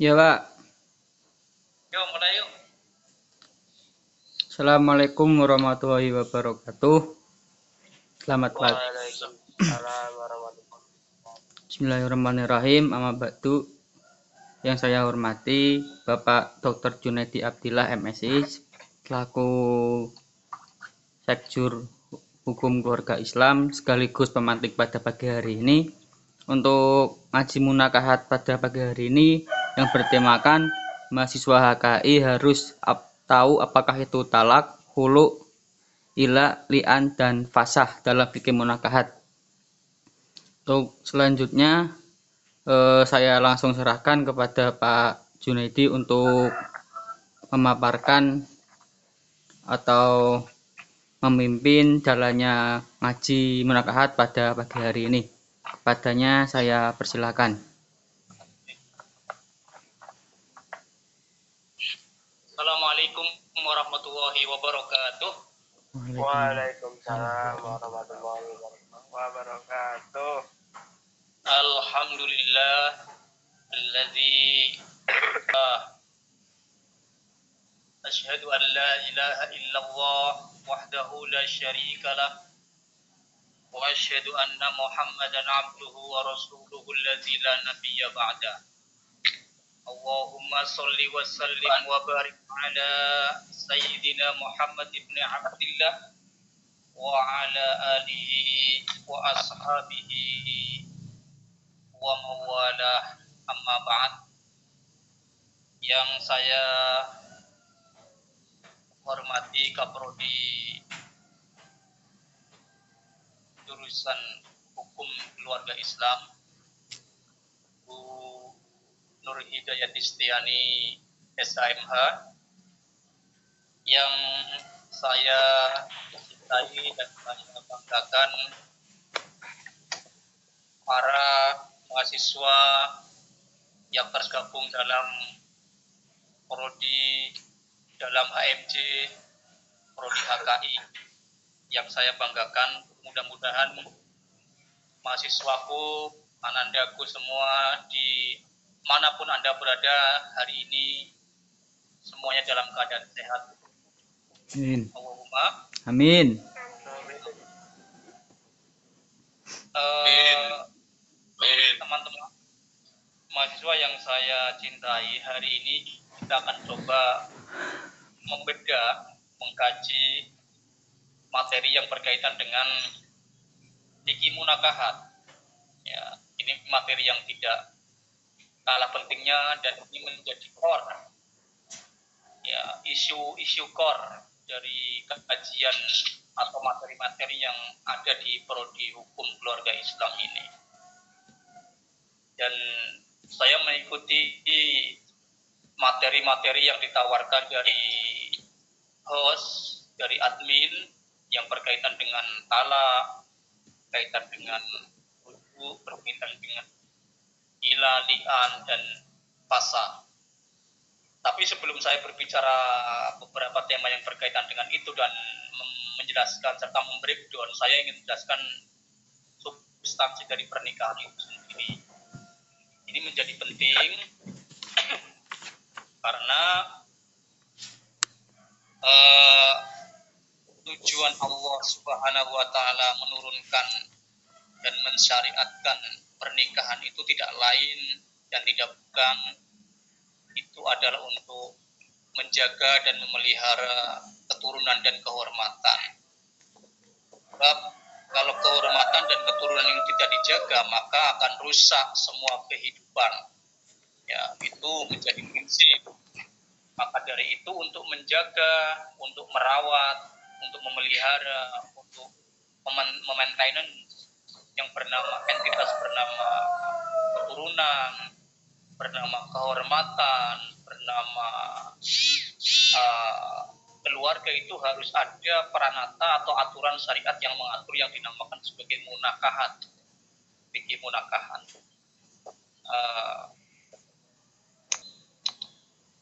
Ya, Pak. Yuk, mulai yuk. Assalamualaikum warahmatullahi wabarakatuh. Selamat pagi. Bismillahirrahmanirrahim. Amma ba'du. Yang saya hormati Bapak Dr. Junaidi Abdillah MSI selaku Sekjur Hukum Keluarga Islam sekaligus pemantik pada pagi hari ini untuk ngaji munakahat pada pagi hari ini yang bertemakan mahasiswa HKI harus ap- tahu apakah itu talak, hulu, ila, li'an, dan fasah dalam fikih munakahat. Untuk selanjutnya eh, saya langsung serahkan kepada Pak Junaidi untuk memaparkan atau memimpin jalannya ngaji munakahat pada pagi hari ini. Kepadanya saya persilakan. Assalamualaikum warahmatullahi wabarakatuh. Waalaikumsalam warahmatullahi wabarakatuh. Alhamdulillah الذي أشهد أن لا إله إلا الله وحده لا شريك له وأشهد أن محمدا عبده ورسوله الذي لا نبي بعده Allahumma salli wa sallim wa barik ala sayyidina Muhammad ibn Abdullah wa ala alihi wa ashabihi wa mawalah. Amma ba'd. Yang saya hormati Kaprodi jurusan hukum keluarga Islam Bu Nur Hidayat Istiani SAMH yang saya cintai dan saya banggakan para mahasiswa yang tergabung dalam prodi dalam HMJ prodi HKI yang saya banggakan. Mudah-mudahan mahasiswaku anandaku semua di mana pun anda berada hari ini semuanya dalam keadaan sehat Amin. Allahumma Amin. Eh, teman-teman mahasiswa yang saya cintai hari ini kita akan coba membedah mengkaji materi yang berkaitan dengan fikih munakahat ya ini materi yang tidak kalah pentingnya dan ini menjadi core ya isu-isu core dari kajian atau materi-materi yang ada di prodi hukum keluarga Islam ini. Dan saya mengikuti materi-materi yang ditawarkan dari host, dari admin yang berkaitan dengan talak, berkaitan dengan berkaitan dengan ila, li'an, dan fasa. Tapi sebelum saya berbicara beberapa tema yang berkaitan dengan itu dan menjelaskan serta membreakdown, saya ingin menjelaskan substansi dari pernikahan itu sendiri. Ini menjadi penting karena uh, tujuan Allah Subhanahu wa taala menurunkan dan mensyariatkan pernikahan itu tidak lain dan tidak bukan itu adalah untuk menjaga dan memelihara keturunan dan kehormatan. Sebab kalau kehormatan dan keturunan yang tidak dijaga, maka akan rusak semua kehidupan. Ya, itu menjadi prinsip. Maka dari itu untuk menjaga, untuk merawat, untuk memelihara, untuk memaintenance yang bernama entitas bernama keturunan, bernama kehormatan, bernama uh, keluarga itu harus ada peranata atau aturan syariat yang mengatur yang dinamakan sebagai munakahat, fikih munakahat. Uh,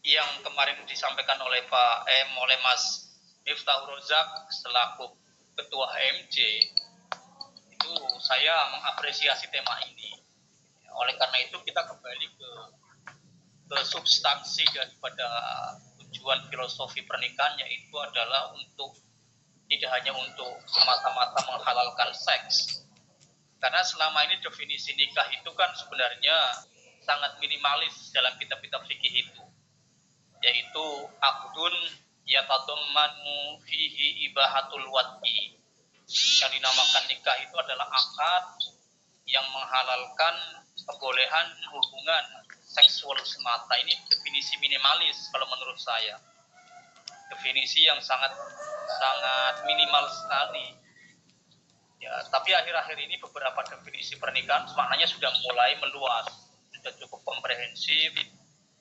yang kemarin disampaikan oleh Pak M oleh Mas Miftahul Rozak selaku Ketua HMJ itu saya mengapresiasi tema ini. Oleh karena itu kita kembali ke ke substansi daripada tujuan filosofi pernikahan yaitu adalah untuk tidak hanya untuk semata-mata menghalalkan seks. Karena selama ini definisi nikah itu kan sebenarnya sangat minimalis dalam kitab-kitab fikih itu. Yaitu akdun yatadammanu fihi ibahatul wad'i. Yang dinamakan nikah itu adalah akad yang menghalalkan kebolehan hubungan seksual semata. Ini definisi minimalis kalau menurut saya. Definisi yang sangat sangat minimal sekali. Ya, tapi akhir-akhir ini beberapa definisi pernikahan maknanya sudah mulai meluas, sudah cukup komprehensif,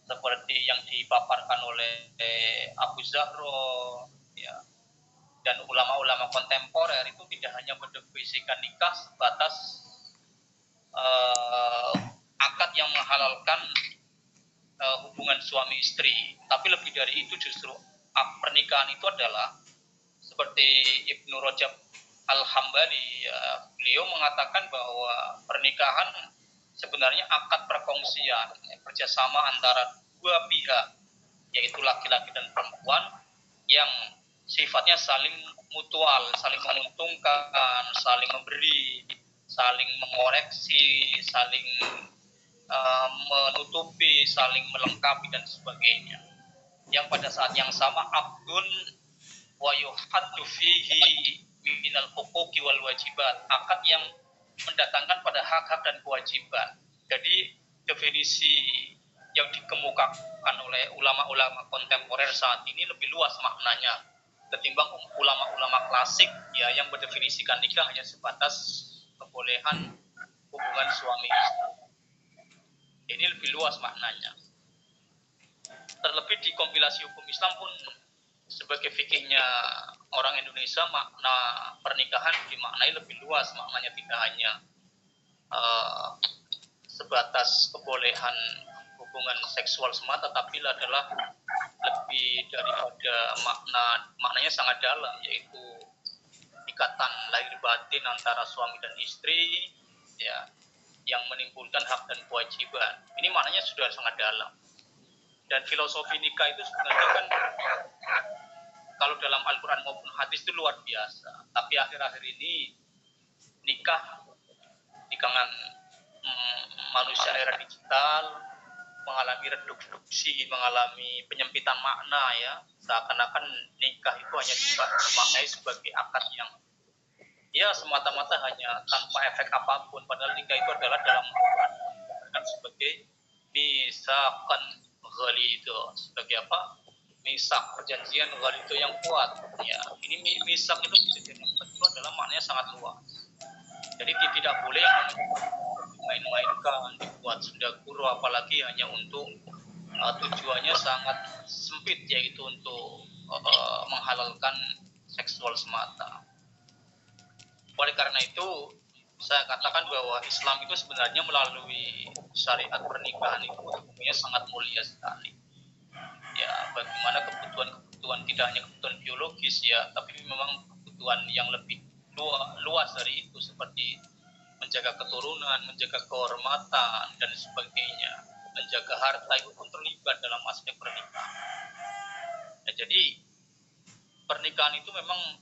seperti yang dipaparkan oleh eh, Abu Zahro, ya, dan ulama-ulama kontemporer itu tidak hanya mendefinisikan nikah sebatas uh, akad yang menghalalkan uh, hubungan suami istri, tapi lebih dari itu justru pernikahan itu adalah seperti Ibnu Rajab Al-Hambali ya, beliau mengatakan bahwa pernikahan sebenarnya akad perkongsian ya, kerjasama antara dua pihak yaitu laki-laki dan perempuan yang sifatnya saling mutual, saling menguntungkan, saling memberi, saling mengoreksi, saling uh, menutupi, saling melengkapi dan sebagainya. Yang pada saat yang sama abdun wa yuhaddu fihi minal huquqi wal wajibat. Akad yang mendatangkan pada hak-hak dan kewajiban. Jadi definisi yang dikemukakan oleh ulama-ulama kontemporer saat ini lebih luas maknanya ketimbang ulama-ulama klasik ya yang mendefinisikan nikah hanya sebatas kebolehan hubungan suami istri. Ini lebih luas maknanya. Terlebih di kompilasi hukum Islam pun sebagai fikihnya orang Indonesia makna pernikahan dimaknai lebih luas maknanya tidak hanya uh, sebatas kebolehan hubungan seksual semata tapi adalah lebih daripada makna maknanya sangat dalam yaitu ikatan lahir batin antara suami dan istri ya yang menimbulkan hak dan kewajiban ini maknanya sudah sangat dalam dan filosofi nikah itu sebenarnya kan kalau dalam Al-Quran maupun hadis itu luar biasa. Tapi akhir-akhir ini nikah di kalangan mm, manusia era digital mengalami reduksi, mengalami penyempitan makna ya. Seakan-akan nikah itu hanya dimaknai sebagai akad yang ya semata-mata hanya tanpa efek apa pun. Padahal nikah itu adalah dalam Al-Quran sebagai misalkan ghali itu sebagai apa? misak perjanjian itu yang kuat ya ini misak itu perjanjian yang kuat itu adalah maknanya sangat luas jadi tidak boleh yang main-mainkan dibuat sendaguro apalagi hanya untuk uh, tujuannya sangat sempit yaitu untuk uh, menghalalkan seksual semata. Oleh karena itu saya katakan bahwa Islam itu sebenarnya melalui syariat pernikahan itu hukumnya sangat mulia sekali. Ya bagaimana kebutuhan-kebutuhan tidak hanya kebutuhan biologis ya tapi memang kebutuhan yang lebih luas dari itu seperti menjaga keturunan, menjaga kehormatan dan sebagainya, menjaga harta itu pun terlibat dalam aspek pernikahan. Ya, jadi pernikahan itu memang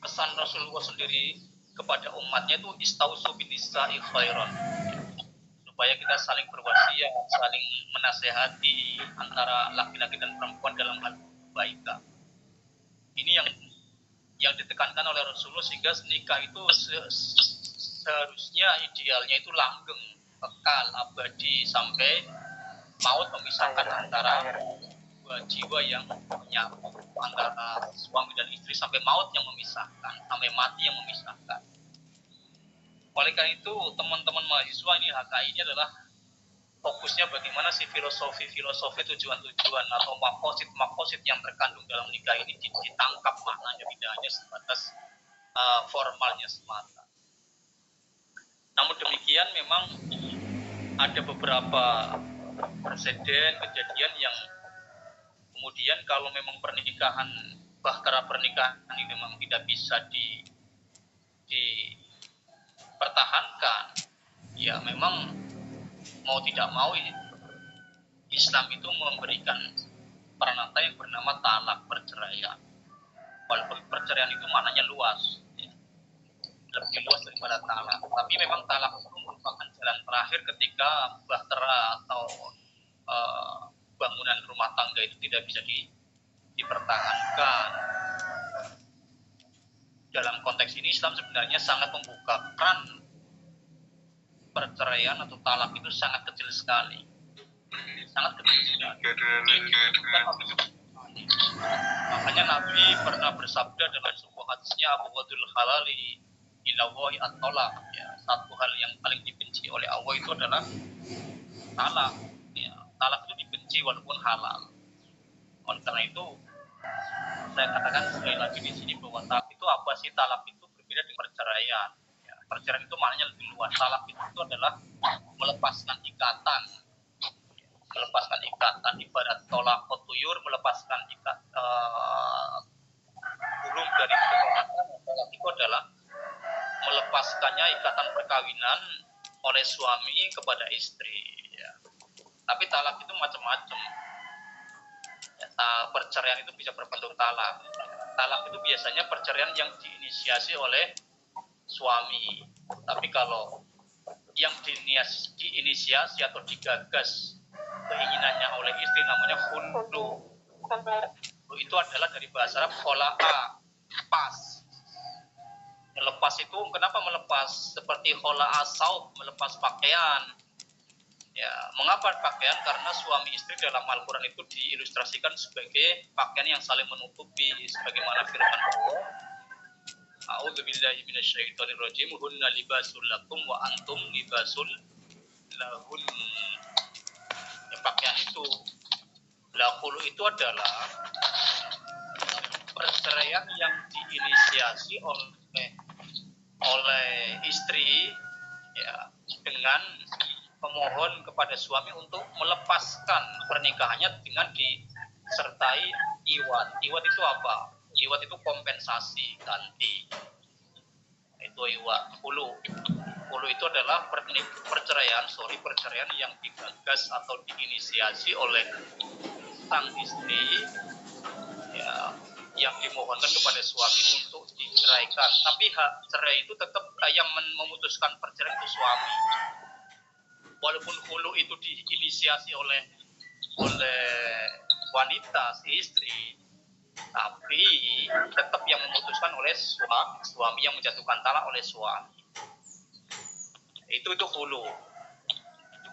pesan Rasulullah sendiri kepada umatnya itu istausu binisa'i khairan supaya kita saling berwasiat, saling menasehati antara laki-laki dan perempuan dalam hal kebaikan. Ini yang yang ditekankan oleh Rasulullah sehingga nikah itu seharusnya idealnya itu langgeng, kekal, abadi sampai maut memisahkan antara dua jiwa yang menyatu antara suami dan istri sampai maut yang memisahkan, sampai mati yang memisahkan oleh karena itu teman-teman mahasiswa ini HKI ini adalah fokusnya bagaimana si filosofi-filosofi tujuan-tujuan atau makosid-makosid yang terkandung dalam nikah ini ditangkap maknanya tidak hanya sebatas uh, formalnya semata. Namun demikian memang ada beberapa presiden kejadian yang kemudian kalau memang pernikahan bahtera pernikahan ini memang tidak bisa di di pertahankan ya memang mau tidak mau Islam itu memberikan peranata yang bernama talak perceraian. Walaupun perceraian itu maknanya luas. Lebih luas daripada talak. Tapi memang talak itu merupakan jalan terakhir ketika bahtera atau uh, bangunan rumah tangga itu tidak bisa di, dipertahankan. Dalam konteks ini Islam sebenarnya sangat membuka keran perceraian atau talak itu sangat kecil sekali sangat kecil makanya Nabi pernah bersabda dalam sebuah hadisnya Abu Wadul Halali ilawahi at-tolak ya, satu hal yang paling dibenci oleh Allah itu adalah talak ya, talak itu dibenci walaupun halal. Oleh karena itu saya katakan sekali lagi di sini bahwa talak itu apa sih? Talak itu berbeda dengan perceraian. Ya, perceraian itu maknanya lebih luas. Talak itu, itu adalah melepaskan ikatan. Melepaskan ikatan. Ibarat tolak kotuyur melepaskan ikat uh, burung dari keponakan tolak itu adalah melepaskannya ikatan perkawinan oleh suami kepada istri ya. tapi talak itu macam-macam ya, perceraian itu bisa berbentuk talak talak itu biasanya perceraian yang diinisiasi oleh suami tapi kalau yang diinisiasi atau digagas keinginannya oleh istri namanya khulu. Itu adalah dari bahasa Arab khola'a, pas. Melepas itu kenapa melepas? Seperti khola'a saub, melepas pakaian. Ya, mengapa pakaian? Karena suami istri dalam Al-Quran itu diilustrasikan sebagai pakaian yang saling menutupi, sebagaimana firman Allah. A'udzu billahi minasyaitonir rajim. Libasul lakum wa antum libasul lahun pakaian itu. Lakulu itu adalah perceraian yang diinisiasi oleh oleh istri ya dengan memohon kepada suami untuk melepaskan pernikahannya dengan disertai iwat. Iwat itu apa? Iwat itu kompensasi ganti. Itu iwat hulu Hulu itu adalah perceraian, sorry perceraian yang digagas atau diinisiasi oleh sang istri ya, yang dimohonkan kepada suami untuk diceraikan. Tapi hak cerai itu tetap yang memutuskan perceraian itu suami. Walaupun hulu itu diinisiasi oleh oleh wanita si istri, tapi tetap yang memutuskan oleh suami, suami yang menjatuhkan talak oleh suami itu itu hulu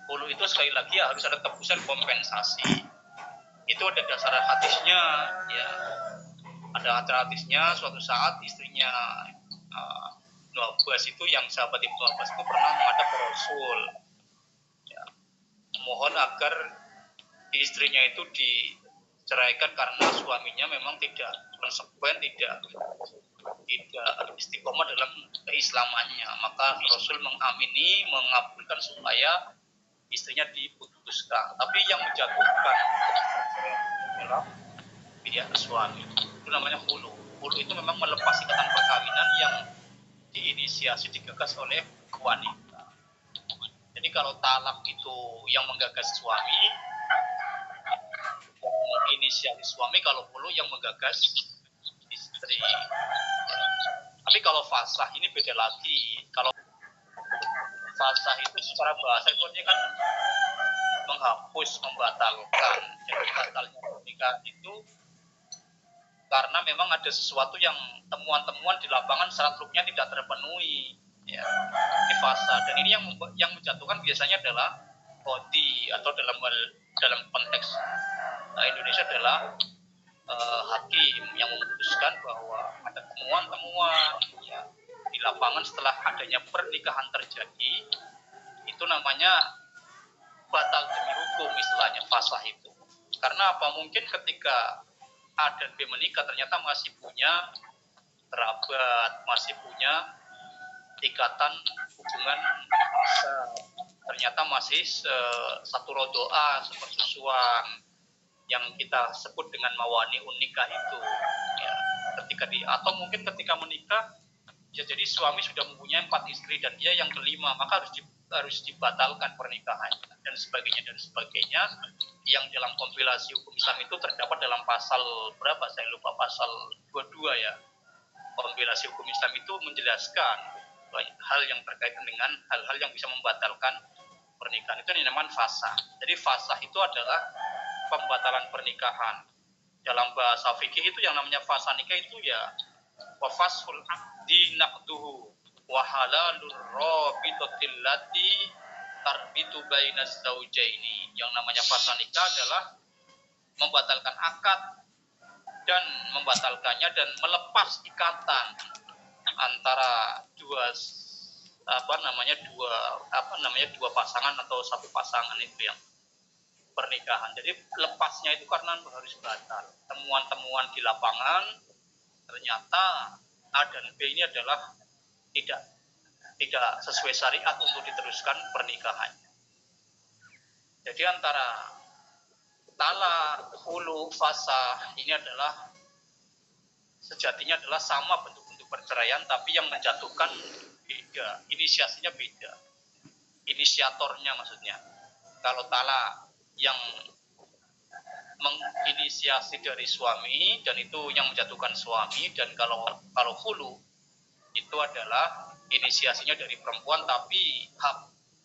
hulu itu sekali lagi ya harus ada tebusan kompensasi itu ada dasar hadisnya ya ada hadisnya suatu saat istrinya uh, Abbas itu yang sahabat Ibnu Abbas itu pernah menghadap Rasul. Ya, mohon agar istrinya itu diceraikan karena suaminya memang tidak konsekuen tidak tidak istiqomah dalam keislamannya. Maka Rasul mengamini mengabulkan supaya istrinya diputuskan. Tapi yang menjatuhkan adalah pihak suami itu namanya hulu hulu itu memang melepas ikatan perkawinan yang diinisiasi digagas oleh wanita jadi kalau talak itu yang menggagas suami menginisiasi suami kalau hulu yang menggagas istri tapi kalau fasah ini beda lagi. Kalau fasah itu secara bahasa itu artinya kan menghapus, membatalkan. Jadi batalnya pernikahan itu karena memang ada sesuatu yang temuan-temuan di lapangan syarat ruknya tidak terpenuhi. Ya, ini fasa. Dan ini yang yang menjatuhkan biasanya adalah body atau dalam dalam konteks uh, Indonesia adalah uh, hakim yang memutuskan bahwa ada temuan-temuan ya, di lapangan setelah adanya pernikahan terjadi itu namanya batal demi hukum istilahnya fasah itu. Karena apa? Mungkin ketika A dan B menikah ternyata masih punya kerabat masih punya ikatan hubungan. Ternyata masih satu rodoa sepersusuan yang kita sebut dengan mawani unikah itu. Ya ketika di atau mungkin ketika menikah bisa jadi suami sudah mempunyai empat istri dan dia yang kelima maka harus di, harus dibatalkan pernikahan dan sebagainya dan sebagainya. Yang dalam kompilasi hukum Islam itu terdapat dalam pasal berapa? Saya lupa pasal 22 ya. Kompilasi hukum Islam itu menjelaskan hal yang berkaitan dengan hal-hal yang bisa membatalkan pernikahan. Itu yang namanya fasah. Jadi fasah itu adalah pembatalan pernikahan. Dalam bahasa fikih itu yang namanya fasah nikah itu ya wafasul abdi naqduhu wa halalur rabitatil lati tarbitu bainas zaujaini. Yang namanya fasa nikah adalah membatalkan akad dan membatalkannya dan melepas ikatan antara dua apa namanya dua apa namanya dua pasangan atau satu pasangan itu yang pernikahan. Jadi lepasnya itu karena harus batal. Temuan-temuan di lapangan ternyata A dan B ini adalah tidak tidak sesuai syariat untuk diteruskan pernikahannya. Jadi antara tala, hulu, fasa ini adalah sejatinya adalah sama bentuk-bentuk perceraian tapi yang menjatuhkan beda, inisiasinya beda. Inisiatornya maksudnya. Kalau tala yang menginisiasi dari suami dan itu yang menjatuhkan suami dan kalau kalau hulu itu adalah inisiasinya dari perempuan tapi hak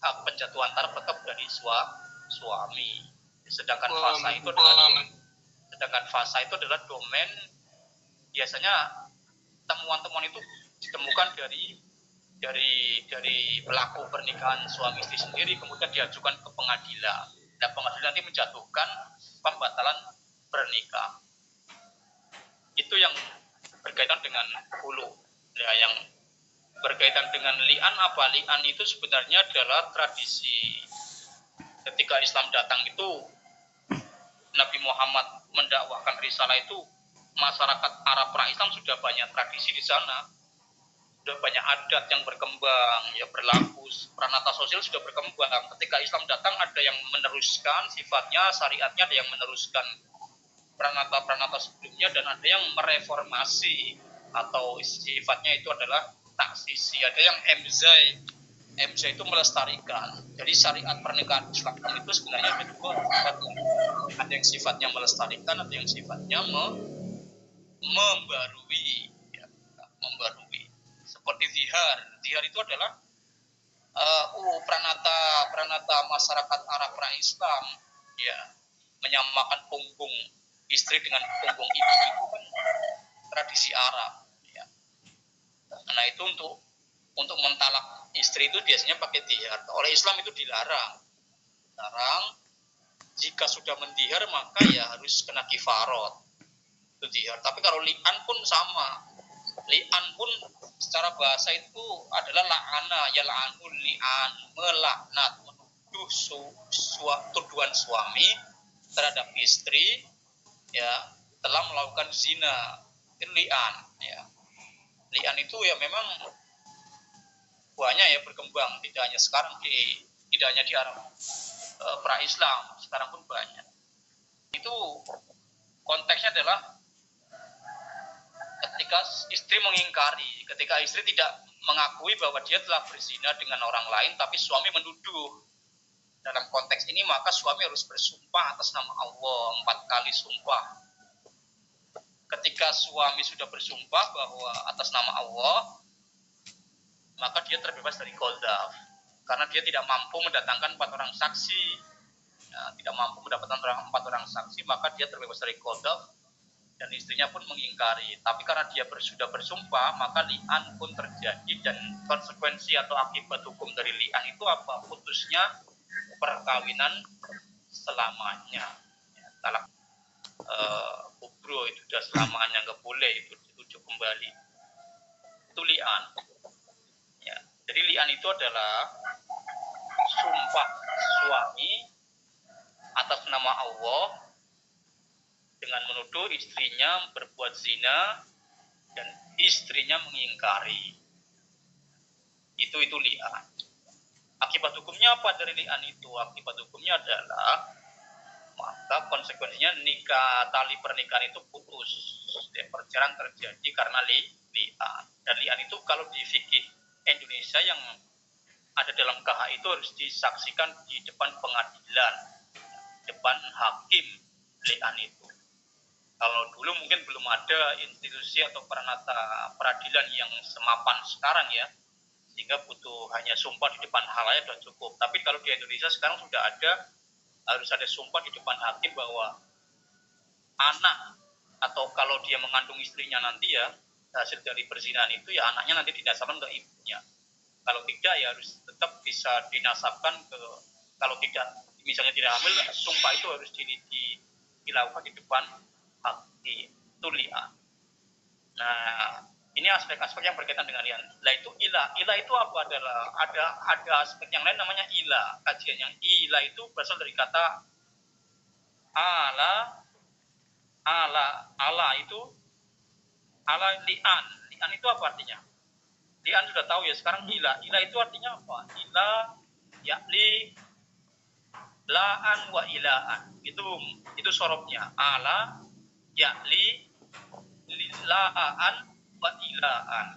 hak penjatuhan taraf tetap dari sua, suami. Sedangkan fasa itu adalah sedangkan fasa itu adalah domain biasanya temuan-temuan itu ditemukan dari dari dari pelaku pernikahan suami istri sendiri kemudian diajukan ke pengadilan. Dan pengadilan nanti menjatuhkan pembatalan pernikahan. Itu yang berkaitan dengan hulu ya yang berkaitan dengan li'an apa? Li'an itu sebenarnya adalah tradisi. Ketika Islam datang itu Nabi Muhammad mendakwahkan risalah itu masyarakat Arab pra-Islam sudah banyak tradisi di sana. Sudah banyak adat yang berkembang ya berlaku. Peranata sosial sudah berkembang. Ketika Islam datang ada yang meneruskan sifatnya syariatnya ada yang meneruskan peranata-peranata sebelumnya dan ada yang mereformasi atau sifatnya itu adalah taksisi. Ada yang emzai emzai itu melestarikan. Jadi syariat pernikahan Islam itu sebenarnya ada dua ada yang sifatnya melestarikan ada yang sifatnya me, membarui. Ya, membarui. Seperti zihar. Zihar itu adalah uh, uh, pranata pranata masyarakat Arab pra Islam. Ya menyamakan punggung istri dengan punggung ibu itu kan tradisi Arab Nah itu untuk untuk mentalak istri itu biasanya pakai dihar. Oleh Islam itu dilarang. Larang. Jika sudah mendihar maka ya harus kena kifarot. Itu dihar. Tapi kalau li'an pun sama. Li'an pun secara bahasa itu adalah la'ana ya la'anul li'an melaknat menuduh su, su, tuduhan suami terhadap istri ya telah melakukan zina itu li'an ya lian itu ya memang banyak ya berkembang tidak hanya sekarang di tidak hanya di Arab e, pra Islam sekarang pun banyak. Itu konteksnya adalah ketika istri mengingkari ketika istri tidak mengakui bahwa dia telah berzina dengan orang lain tapi suami menuduh. Dalam konteks ini maka suami harus bersumpah atas nama Allah empat kali sumpah ketika suami sudah bersumpah bahwa atas nama Allah, maka dia terbebas dari koldaf. Karena dia tidak mampu mendatangkan empat orang saksi, ya, tidak mampu mendapatkan orang, empat orang saksi, maka dia terbebas dari koldaf dan istrinya pun mengingkari. Tapi karena dia sudah bersumpah, maka li'an pun terjadi dan konsekuensi atau akibat hukum dari li'an itu apa? Putusnya perkawinan selamanya. Ya, uh, bro itu sudah selamanya nggak boleh itu dirujuk kembali. Itu lian. Ya jadi lian itu adalah sumpah suami atas nama Allah dengan menuduh istrinya berbuat zina dan istrinya mengingkari. Itu itu lian. Akibat hukumnya apa dari lian itu? Akibat hukumnya adalah maka konsekuensinya nikah tali pernikahan itu putus ya, perceraian terjadi karena li, lian dan lian itu kalau di fikih Indonesia yang ada dalam KH itu harus disaksikan di depan pengadilan, depan hakim lian itu. Kalau dulu mungkin belum ada institusi atau peranata peradilan yang semapan sekarang ya, sehingga butuh hanya sumpah di depan halayak dan cukup. Tapi kalau di Indonesia sekarang sudah ada, harus ada sumpah di depan hakim bahwa anak atau kalau dia mengandung istrinya nanti ya hasil dari perzinahan itu ya anaknya nanti dinasabkan ke ibunya. Kalau tidak ya harus tetap bisa dinasabkan ke kalau tidak misalnya tidak hamil sumpah itu harus di, di, dilakukan di depan hati tulia nah ini aspek-aspek yang berkaitan dengan lian lah itu ilah. Ilah itu apa adalah? Ada ada aspek yang lain namanya ilah. Kajian yang ilah itu berasal dari kata ala. Ala. Ala itu ala lian. Lian itu apa artinya? Lian sudah tahu ya sekarang ila. Ila itu artinya apa? Ila yakli laan wa ilaan. Itu itu sorobnya. Ala yakli laan ilaan.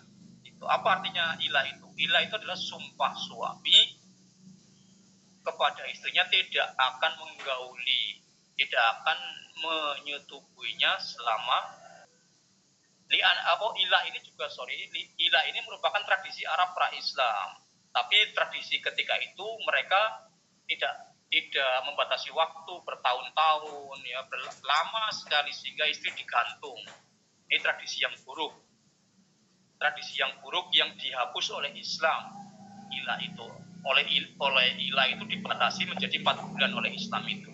Itu apa artinya ila itu? Ila itu adalah sumpah suami kepada istrinya tidak akan menggauli tidak akan menyetubuinya selama lian apa ilah ini juga sorry ilah ini merupakan tradisi Arab pra Islam tapi tradisi ketika itu mereka tidak tidak membatasi waktu bertahun-tahun ya lama sekali sehingga istri digantung. Ini tradisi yang buruk tradisi yang buruk yang dihapus oleh Islam ilah itu oleh oleh ilah itu dibatasi menjadi empat bulan oleh Islam itu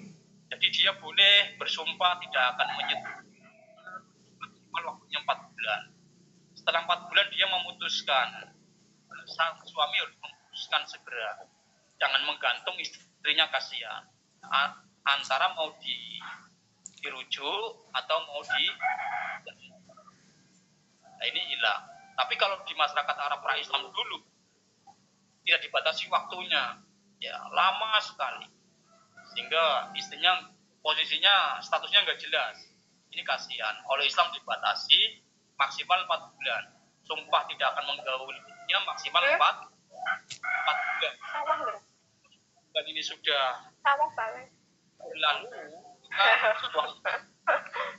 jadi dia boleh bersumpah tidak akan menyentuh waktunya empat bulan. Setelah empat bulan dia memutuskan, sang suami harus memutuskan segera. Jangan menggantung istrinya kasihan. Antara mau di dirujuk atau mau di nah ini hilang. Tapi kalau di masyarakat Arab pra Islam dulu tidak dibatasi waktunya, ya lama sekali. Sehingga istrinya posisinya statusnya nggak jelas. Ini kasihan. Oleh Islam dibatasi maksimal 4 bulan. Sumpah tidak akan menggaulinya maksimal 4 4 bulan. Dan ini sudah lalu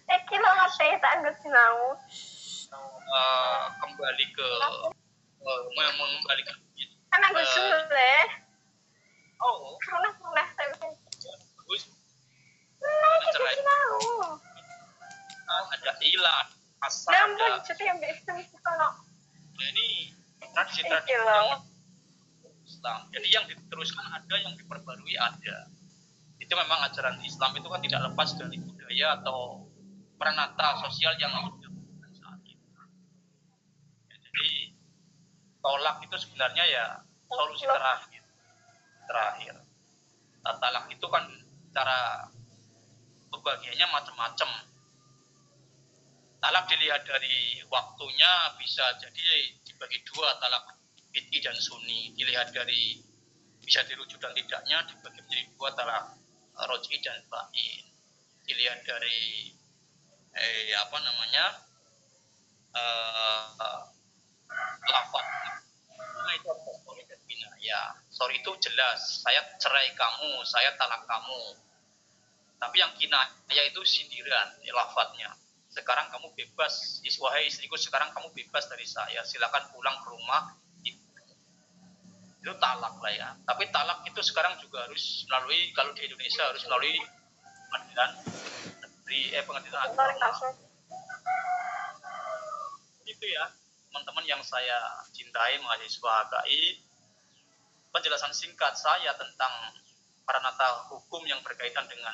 Iki lo ngerti tak ngerti mau. Uh, kembali ke uh, mengembali ke Kan aku sudah. Oh, Pernah pernah saya bagus. Nah, itu Cerai. tahu. Ada ilah, asal Namun jadi yang biasa mesti kalau Nah, ini loh. yang Islam. Jadi yang diteruskan ada, yang diperbarui ada. Itu memang ajaran Islam itu kan tidak lepas dari budaya atau peranata sosial yang ada saat itu. Ya, jadi tolak itu sebenarnya ya solusi terakhir. Terakhir. Nah, talak itu kan cara pembagiannya macam-macam. Talak dilihat dari waktunya bisa jadi dibagi dua talak bid'i dan sunni. Dilihat dari bisa dirujuk dan tidaknya dibagi menjadi dua talak roj'i dan ba'in. Dilihat dari eh, apa namanya eh, lafaz. Nah, itu bina. Ya, sorry itu jelas. Saya cerai kamu, saya talak kamu. Tapi yang kinaya itu sindiran, ya, lafadznya. Sekarang kamu bebas, is- wahai istriku, sekarang kamu bebas dari saya. Silakan pulang ke rumah. Itu talak lah ya. Tapi talak itu sekarang juga harus melalui, kalau di Indonesia harus melalui pengadilan negeri, eh pengadilan agama itu ya teman-teman yang saya cintai mahasiswa HKI penjelasan singkat saya tentang paranata hukum yang berkaitan dengan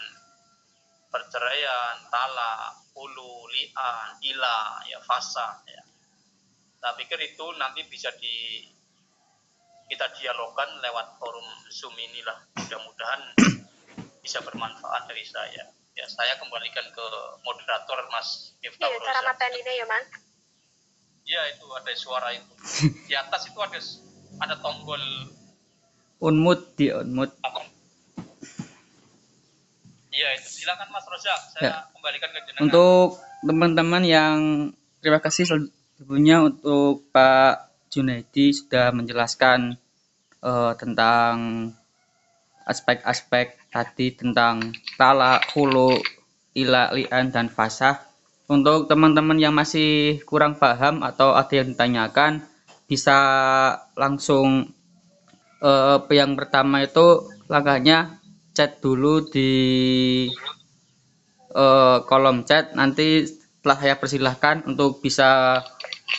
perceraian, talak, ulu, li'an, ila, ya fasa ya. Saya pikir itu nanti bisa di kita dialogkan lewat forum Zoom inilah. Mudah-mudahan bisa bermanfaat dari saya. Ya, saya kembalikan ke moderator Mas Miftah Iya, cara Roza. mateni ini ya, Man. Iya itu ada suara itu. Di atas itu ada ada tombol unmute di unmute? Iya itu. Silakan Mas Roza, saya Ya. kembalikan ke jenengan. untuk teman-teman yang terima kasih sebelumnya untuk Pak Junaidi sudah menjelaskan eh, tentang aspek-aspek tadi tentang talak, hulu, ila, lian, dan fasah. Untuk teman-teman yang masih kurang paham atau ada yang ditanyakan, bisa langsung eh, yang pertama itu langkahnya chat dulu di eh, kolom chat. Nanti setelah saya persilahkan untuk bisa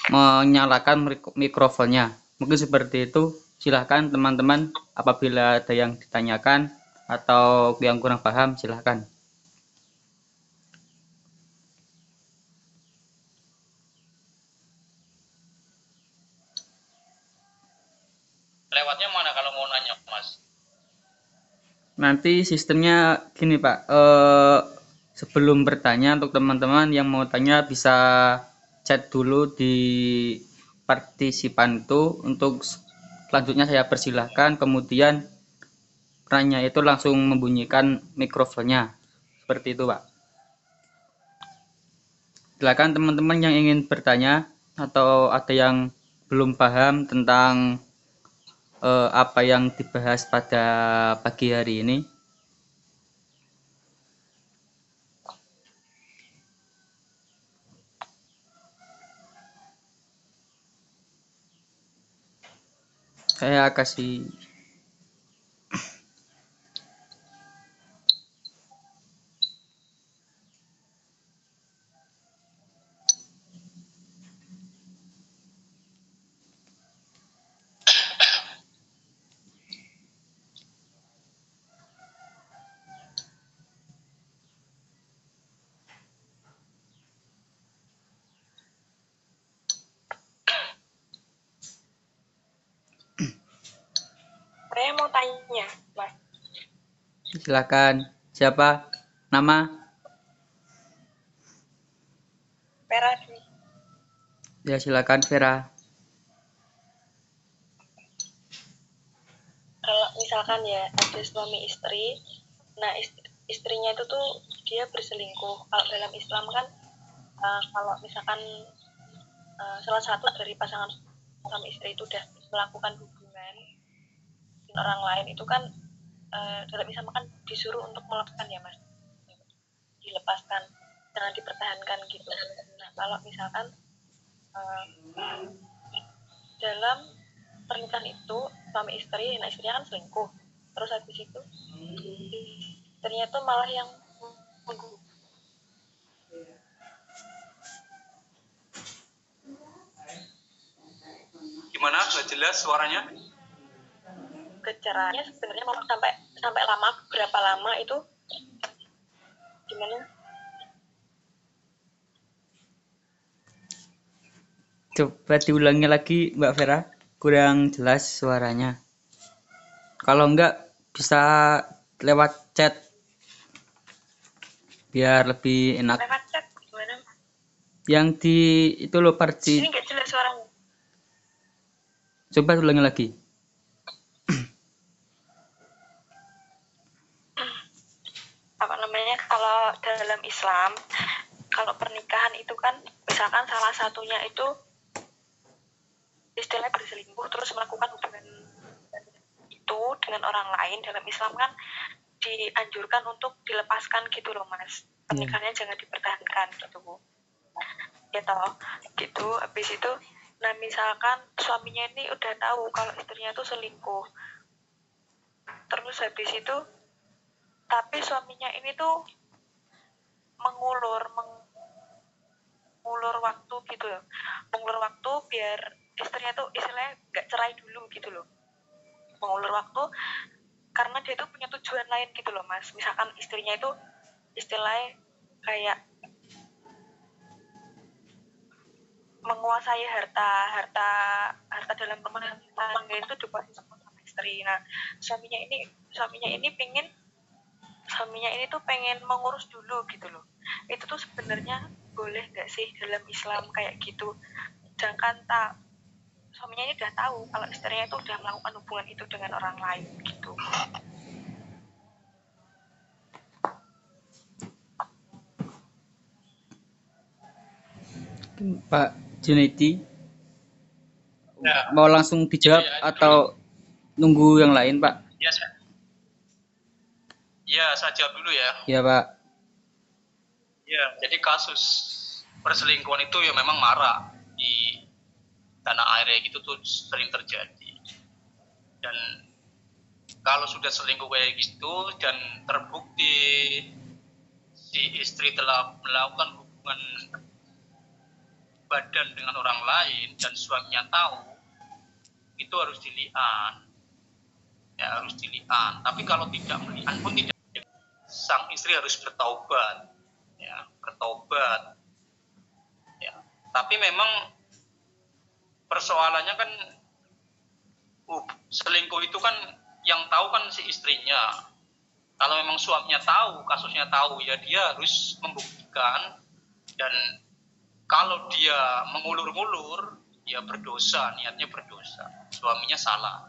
menyalakan mik- mikrofonnya. Mungkin seperti itu. Silahkan teman-teman apabila ada yang ditanyakan atau yang kurang paham silahkan. Lewatnya mana kalau mau nanya, Mas? Nanti sistemnya gini Pak, eh, sebelum bertanya untuk teman-teman yang mau tanya bisa chat dulu di partisipan itu untuk selanjutnya saya persilahkan kemudian nanya itu langsung membunyikan mikrofonnya seperti itu Pak. Silakan teman-teman yang ingin bertanya atau ada yang belum paham tentang eh, apa yang dibahas pada pagi hari ini. Saya kasih Tanya, Mas. silakan. Siapa? Nama? Vera Dwi. Ya silakan Vera. kalau misalkan ya ada suami istri nah ist- istrinya itu tuh dia berselingkuh kalau dalam Islam kan uh, kalau misalkan uh, salah satu dari pasangan suami istri itu udah melakukan hubungan orang lain itu kan uh, dalam Islam kan disuruh untuk melakukan ya mas dilepaskan jangan dipertahankan gitu nah kalau misalkan uh, dalam pernikahan itu suami istri nah istrinya kan selingkuh terus habis itu tuh malah yang menggu- Gimana? Nggak jelas suaranya? Kecerahnya sebenarnya mau sampai sampai lama berapa lama itu gimana Coba diulangi lagi Mbak Vera, kurang jelas suaranya. Kalau enggak bisa lewat chat biar lebih enak. lewat chat gimana Yang di itu loh ini parti. nggak jelas suaranya Coba ulangi lagi. apa namanya kalau dalam Islam kalau pernikahan itu kan misalkan salah satunya itu istilahnya berselingkuh terus melakukan hubungan itu dengan orang lain dalam Islam kan dianjurkan untuk dilepaskan gitu loh mas. Pernikahannya jangan dipertahankan gitu bu. Ya toh gitu. Habis itu nah misalkan suaminya ini udah tahu kalau istrinya itu selingkuh. Terus habis itu tapi suaminya ini tuh mengulur meng- mengulur waktu gitu loh. Mengulur waktu biar istrinya tuh istilahnya nggak cerai dulu gitu loh. Mengulur waktu karena dia tuh punya tujuan lain gitu loh mas. Misalkan istrinya itu istilahnya kayak menguasai harta harta harta dalam rumah tangga itu dikuasai sama istri. Nah suaminya ini suaminya ini pengen suaminya ini tuh pengen mengurus dulu gitu loh itu tuh sebenarnya boleh nggak sih dalam Islam kayak gitu? Sedangkan tak suaminya ini udah tahu kalau istrinya itu udah melakukan hubungan itu dengan orang lain gitu. Pak Junaidi Ya. mau langsung dijawab Iya, iya, atau nunggu yang lain pak? Ya, saya, ya, saya jawab dulu ya. ya pak Ya, jadi kasus perselingkuhan itu ya memang marak di tanah air gitu tuh sering terjadi. Dan kalau sudah selingkuh kayak gitu dan terbukti si istri telah melakukan hubungan badan dengan orang lain dan suaminya tahu, itu harus dilihat. Ya, harus dilihat. Tapi kalau tidak melihat pun tidak sang istri harus bertaubat ya bertobat ya tapi memang persoalannya kan uh, selingkuh itu kan yang tahu kan si istrinya. Kalau memang suaminya tahu kasusnya tahu ya dia harus membuktikan. Dan kalau dia mengulur-ngulur ya berdosa niatnya berdosa. Suaminya salah.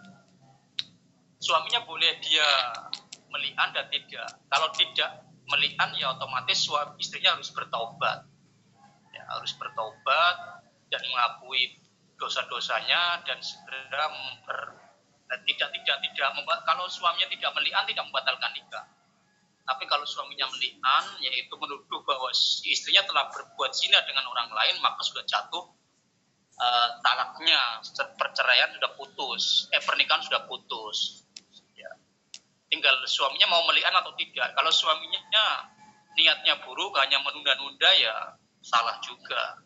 Suaminya boleh dia melihat dan tidak. Kalau tidak melihat ya otomatis suami istrinya harus bertobat ya, harus bertobat dan mengakui dosa-dosanya dan segera memper dan tidak tidak tidak membuat kalau suaminya tidak melihat tidak membatalkan nikah. Tapi kalau suaminya melihat yaitu menuduh bahwa istrinya telah berbuat zina dengan orang lain maka sudah jatuh uh, talaknya. Perceraian sudah putus eh pernikahan sudah putus tinggal suaminya mau melihat atau tidak. Kalau suaminya niatnya buruk hanya menunda-nunda ya salah juga.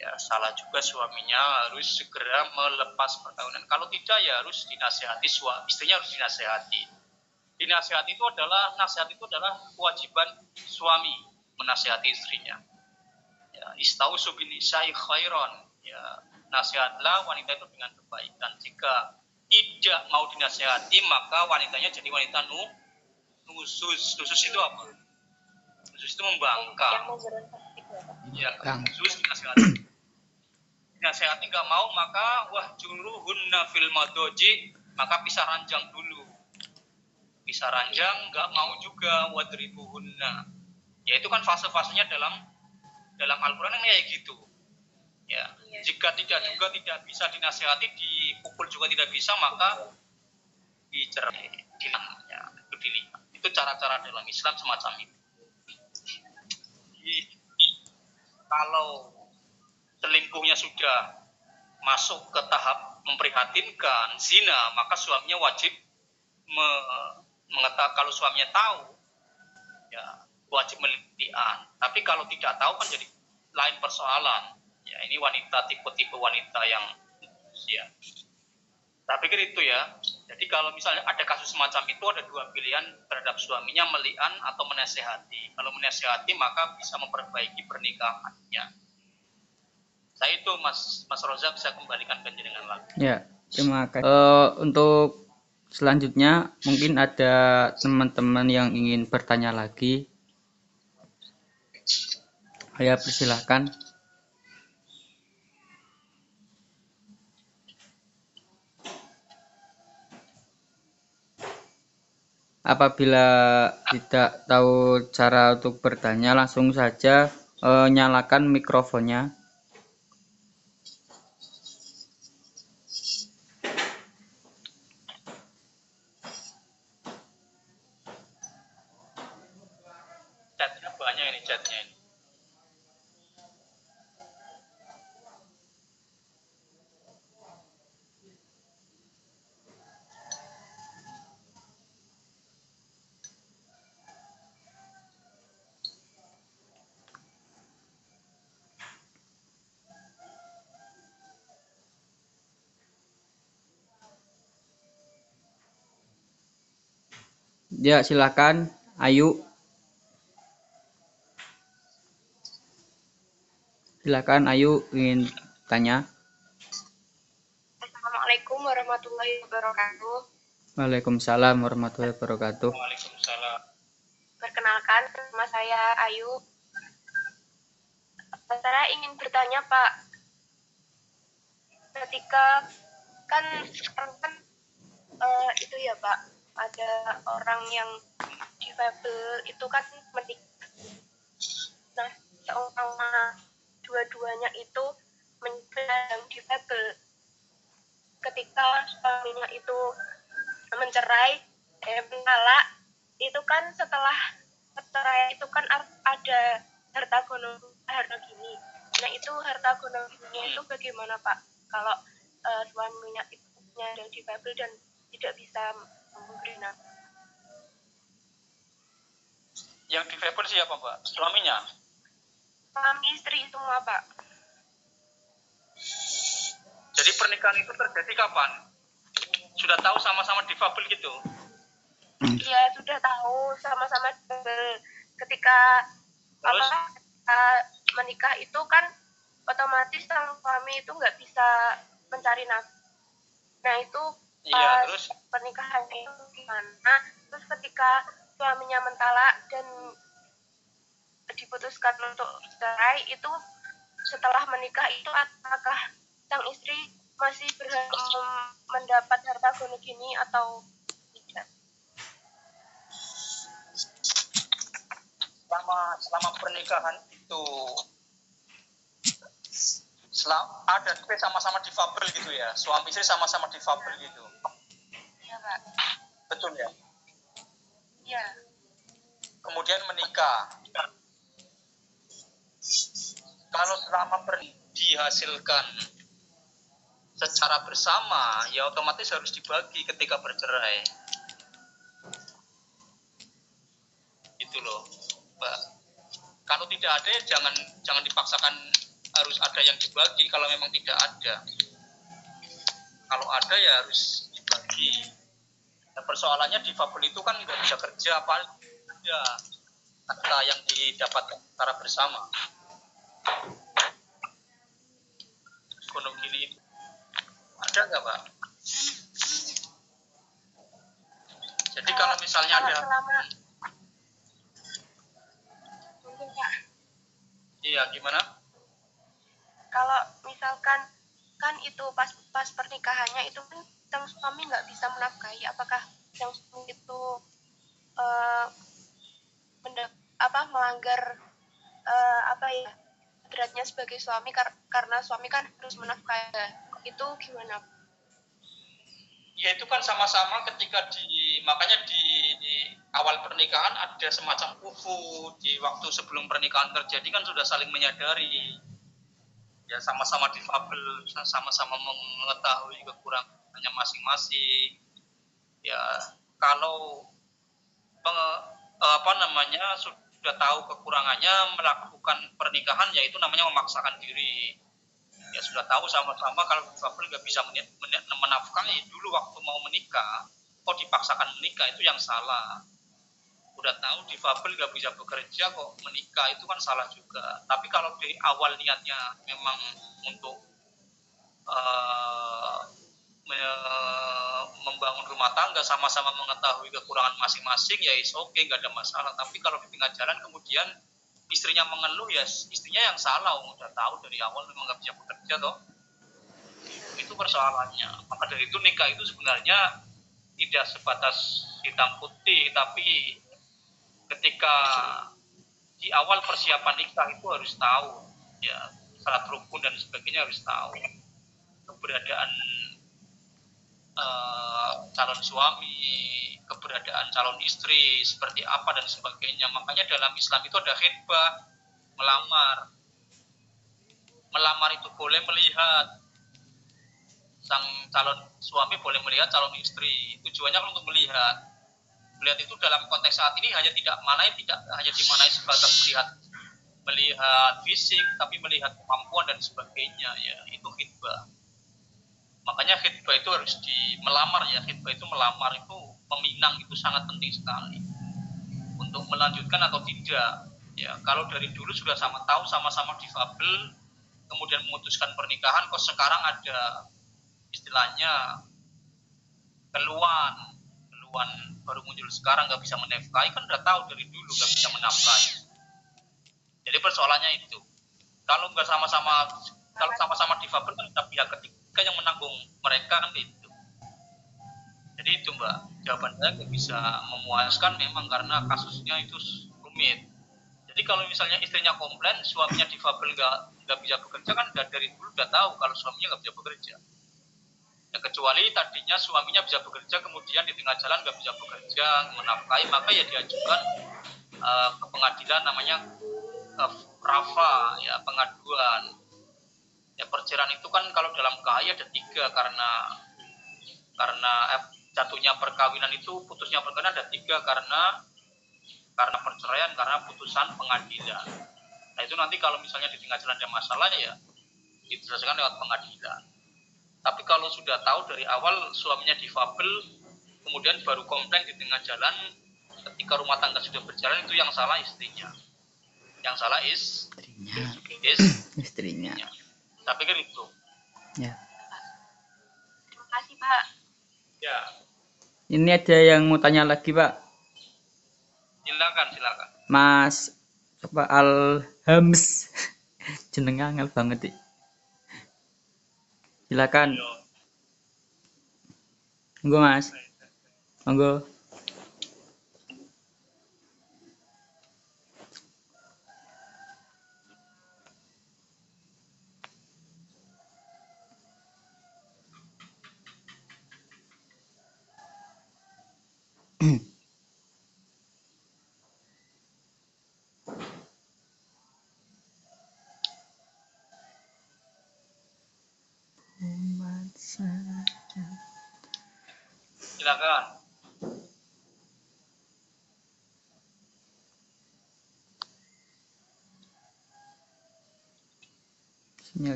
Ya salah juga suaminya harus segera melepas perkawinan. Kalau tidak ya harus dinasehati suami, istrinya harus dinasehati. Dinasehati itu adalah nasihat itu adalah kewajiban suami menasehati istrinya. Ya, istau subinisai khairon. Ya, nasihatlah wanita itu dengan kebaikan. Jika tidak mau dinasehati maka wanitanya jadi wanita nu nusus. Nusus itu apa? Nusus itu membangkang. Ya nusus dinasehati dinasehati nggak mau maka wah hunna fil madoji maka pisah ranjang dulu. Pisah ranjang nggak mau juga wadribuhunna. Ya itu kan fase-fasenya dalam dalam Al-Quran kan kayak gitu ya. Iya. jika tidak iya. juga tidak bisa dinasehati dipukul juga tidak bisa maka dicerai ya, itu dilihat itu cara-cara dalam Islam semacam itu Jadi, kalau selingkuhnya sudah masuk ke tahap memprihatinkan zina maka suaminya wajib me mengetahui kalau suaminya tahu ya wajib melitian tapi kalau tidak tahu kan jadi lain persoalan ya ini wanita tipe-tipe wanita yang ya saya pikir itu ya. Jadi kalau misalnya ada kasus semacam itu ada dua pilihan terhadap suaminya melian atau menasehati. Kalau menasehati maka bisa memperbaiki pernikahannya. Saya itu Mas Mas Roza bisa kembalikan ke jenengan lagi. Ya terima kasih. Uh, untuk selanjutnya mungkin ada teman-teman yang ingin bertanya lagi. Saya persilahkan Apabila tidak tahu cara untuk bertanya, langsung saja e, nyalakan mikrofonnya. Ya, silakan. Ayu. Silakan Ayu ingin tanya. Assalamualaikum warahmatullahi wabarakatuh. Waalaikumsalam warahmatullahi wabarakatuh. Waalaikumsalam. Perkenalkan, nama saya Ayu. Saya ingin bertanya, Pak. Ketika kan sekarang kan uh, itu ya, Pak ada orang yang difabel itu kan menik nah seorang dua-duanya itu menyandang difabel. Ketika suaminya itu mencerai eh mentalak itu kan setelah cerai itu kan ada harta gonong harta gini nah itu harta gini itu bagaimana pak? Kalau uh, suaminya itu yang difabel dan tidak bisa memberi yang difabel siapa pak suaminya? Suami istri semua pak. Jadi pernikahan itu terjadi kapan? Sudah tahu sama-sama difabel gitu? Iya sudah tahu sama-sama ketika Terus? apa uh, menikah itu kan otomatis sang suami itu nggak bisa mencari nafkah. Nah itu iya, pas terus? pernikahan itu gimana? Terus ketika suaminya mentalak dan diputuskan untuk cerai itu setelah menikah itu apakah sang istri masih berhak mendapat harta gonogini gini atau selama selama pernikahan itu selam, ada sama-sama difabel gitu ya? Suami istri sama-sama difabel gitu? Iya pak. Betul ya? Iya. Kemudian menikah. Kalau selama dihasilkan secara bersama ya otomatis harus dibagi ketika bercerai. Itu loh Mbak. Kalau tidak ada jangan jangan dipaksakan harus ada yang dibagi kalau memang tidak ada. Kalau ada ya harus dibagi. Nah, persoalannya di Fabel itu kan nggak bisa kerja apa ada kata yang didapatkan secara bersama. Gunung itu ada nggak pak? Jadi kalau misalnya ada Iya, gimana? Kalau misalkan kan itu pas pas pernikahannya itu kan sang suami nggak bisa menafkahi, apakah yang suami itu uh, apa melanggar uh, apa ya beratnya sebagai suami kar karena suami kan harus menafkahi. Itu gimana? Ya itu kan sama-sama ketika di makanya di, di awal pernikahan ada semacam kufu di waktu sebelum pernikahan terjadi kan sudah saling menyadari ya sama-sama difabel sama-sama mengetahui kekurangannya masing-masing. Ya kalau peng, apa namanya sudah tahu kekurangannya melakukan pernikahan ya itu namanya memaksakan diri. Ya sudah tahu sama-sama kalau difabel nggak bisa menafkahi. Dulu waktu mau menikah kok dipaksakan menikah itu yang salah udah tahu difabel nggak bisa bekerja kok menikah itu kan salah juga. Tapi kalau dari awal niatnya memang untuk uh, me membangun rumah tangga sama-sama mengetahui kekurangan masing-masing ya is oke okay, nggak ada masalah. Tapi kalau di tengah jalan kemudian istrinya mengeluh ya istrinya yang salah. Udah tahu dari awal memang nggak bisa bekerja toh. Itu persoalannya. Maka dari itu nikah itu sebenarnya tidak sebatas hitam putih tapi ketika di awal persiapan nikah itu harus tahu ya syarat rukun dan sebagainya harus tahu. Keberadaan uh, calon suami keberadaan calon istri seperti apa dan sebagainya. Makanya dalam Islam itu ada khidbah melamar. Melamar itu boleh melihat. Sang calon suami boleh melihat calon istri. Tujuannya untuk melihat melihat itu dalam konteks saat ini hanya tidak manai tidak hanya dimanai sebatas melihat melihat fisik tapi melihat kemampuan dan sebagainya ya. Itu khidbah. Makanya khidbah itu harus di melamar ya. Khidbah itu melamar itu meminang itu sangat penting sekali. Untuk melanjutkan atau tidak ya. Kalau dari dulu sudah sama tahu sama-sama difabel kemudian memutuskan pernikahan kok sekarang ada istilahnya keluhan baru muncul. Sekarang nggak bisa menafkahi. Kan udah tahu dari dulu nggak bisa menafkahi. Jadi persoalannya itu. Kalau nggak sama-sama kalau sama-sama difabel kan ada pihak ketiga yang menanggung mereka kan itu jadi itu mbak. Jawaban saya nggak bisa memuaskan memang karena kasusnya itu rumit. Jadi kalau misalnya istrinya komplain suaminya difabel nggak nggak bisa bekerja kan dari dulu udah tahu kalau suaminya nggak bisa bekerja Ya, kecuali tadinya suaminya bisa bekerja, kemudian di tengah jalan nggak bisa bekerja, menafkahi, maka ya diajukan uh, ke pengadilan namanya uh, rafa, ya pengaduan. Ya perceraian itu kan kalau dalam KAI ada tiga karena karena eh, jatuhnya perkawinan itu putusnya perkawinan ada tiga karena karena perceraian karena putusan pengadilan. Nah itu nanti kalau misalnya di tengah jalan ada masalah ya diselesaikan lewat pengadilan. Tapi kalau sudah tahu dari awal suaminya difabel, kemudian baru komplain di tengah jalan, ketika rumah tangga sudah berjalan itu yang salah istrinya. Yang salah is istrinya is istrinya istrinya. Tapi kan itu. ya Terima kasih Pak. Ya, ini ada yang mau tanya lagi pak silakan silakan. Mas apa Alhams jeneng angel banget sih silakan. Monggo Mas. Monggo Silakan.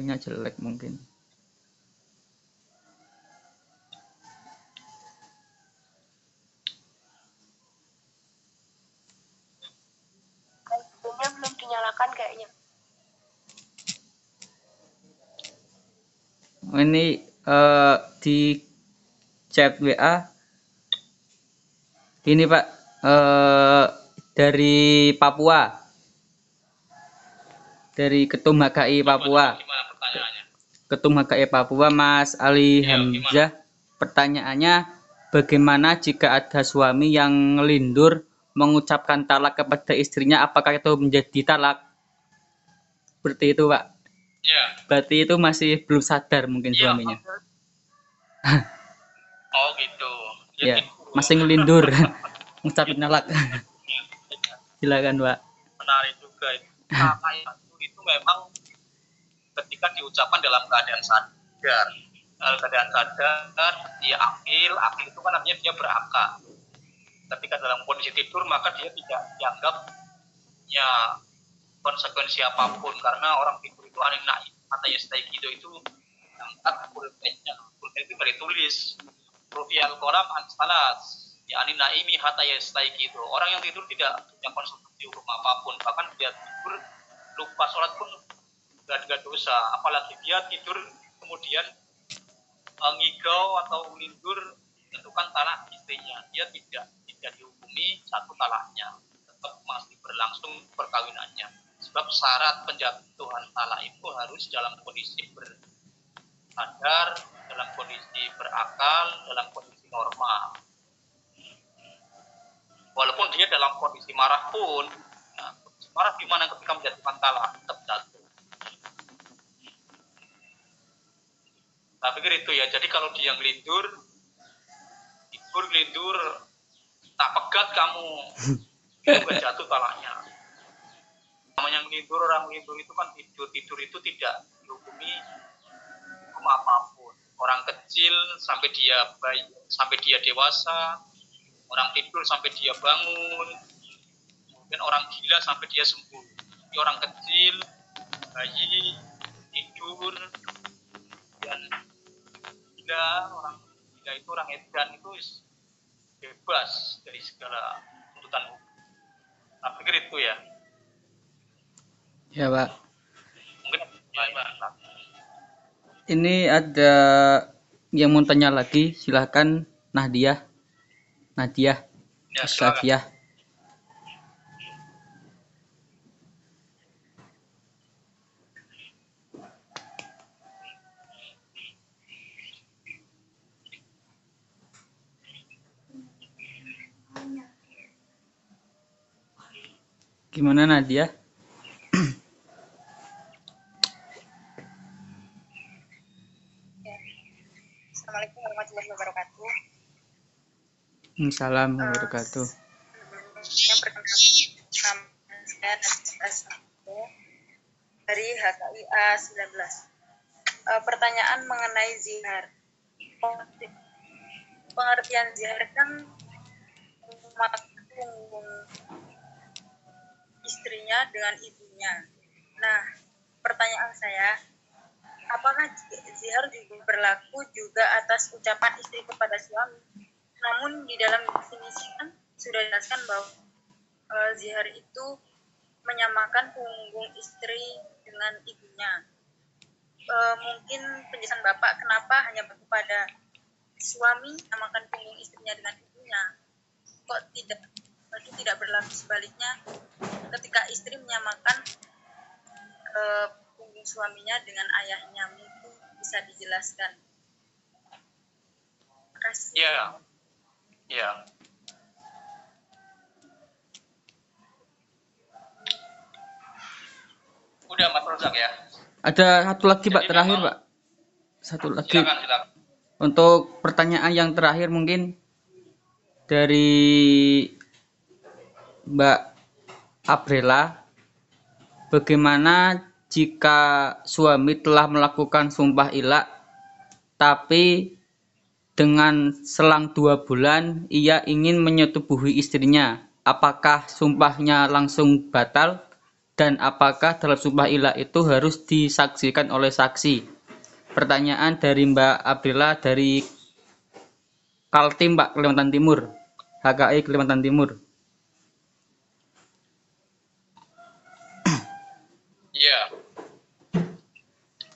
Sinyalnya jelek mungkin Sebelumnya belum dinyalakan kayaknya. Ini eh, di chat WA ini Pak eh, dari Papua dari Ketum HKI Papua? Ketum HKI Papua Mas Ali Iya, Hamzah pertanyaannya bagaimana jika ada suami yang ngelindur mengucapkan talak kepada istrinya apakah itu menjadi talak seperti itu Pak Ya. berarti itu masih belum sadar mungkin Iya. suaminya Oh gitu. ya tidur. masih ngelindur ngucapin talak silakan Pak menarik juga itu. Kata itu, itu memang ketika diucapkan dalam keadaan sadar. Keadaan sadar, dia akil, akil itu kan artinya dia berakal. Ketika dalam kondisi tidur, maka dia tidak dianggap ya konsekuensi apa pun. Karena orang tidur itu aneh naik katanya stay gitu itu angkat pulpennya. Pulpen itu nggak ditulis. Rufial ansalas ya ani naimi hatta stay gitu orang yang tidur tidak punya konsekuensi hukum apa pun. Bahkan dia tidur lupa sholat pun nggak ada dosa. Apalagi dia tidur kemudian uh, ngigau atau lindur tentukan talak istrinya. Dia tidak tidak dihukumi satu talaknya tetap masih berlangsung perkawinannya. Sebab syarat penjatuhan talak itu harus dalam kondisi bersadar dalam kondisi berakal dalam kondisi normal. Walaupun dia dalam kondisi marah pun ya, kondisi marah gimana ketika menjatuhkan talak tetap jatuh saya pikir itu ya. Jadi kalau dia ngelindur tidur ngelindur tak pegat kamu. Itu gak jatuh talaknya namanya ngelindur orang ngelindur itu kan tidur. Tidur itu tidak dihukumi hukum apa pun. Orang kecil sampai dia bayi sampai dia dewasa. Orang tidur sampai dia bangun. Kemudian orang gila sampai dia sembuh. Jadi orang kecil bayi tidur dan gila orang gila itu orang edan itu bebas dari segala tuntutan hukum. Saya pikir itu ya. Ya Pak. Mungkin Pak. ini ada yang mau tanya lagi silahkan Nadia Nadia ya silakan Gimana Nadia? Assalamualaikum Salam wabarakatuh. nama saya Nasita Sampo dari HKIA 19 Eh, pertanyaan mengenai zihar pengertian zihar kan mengunggung istrinya dengan ibunya nah pertanyaan saya apakah zihar juga berlaku juga atas ucapan istri kepada suami namun di dalam definisi kan sudah dijelaskan bahwa eh, zihar itu menyamakan punggung istri dengan ibunya. Eh, mungkin penjelasan Bapak kenapa hanya kepada suami menyamakan punggung istrinya dengan ibunya? Kok tidak itu tidak berlaku sebaliknya ketika istri menyamakan eh, punggung suaminya dengan ayahnya mungkin bisa dijelaskan. Terima kasih. Ya, ya. Udah Mas Rozak ya. Ada satu lagi Pak Jadi terakhir memang- Pak. Satu lagi Silakan, silakan. untuk pertanyaan yang terakhir mungkin dari Mbak Abrela. Bagaimana jika suami telah melakukan sumpah ilah tapi dengan selang dua bulan ia ingin menyetubuhi istrinya? Apakah sumpahnya langsung batal? Dan apakah dalam sumpah ilah itu harus disaksikan oleh saksi? Pertanyaan dari Mbak Abrila dari Kaltim Pak Kalimantan Timur. HKI Kalimantan Timur Iya.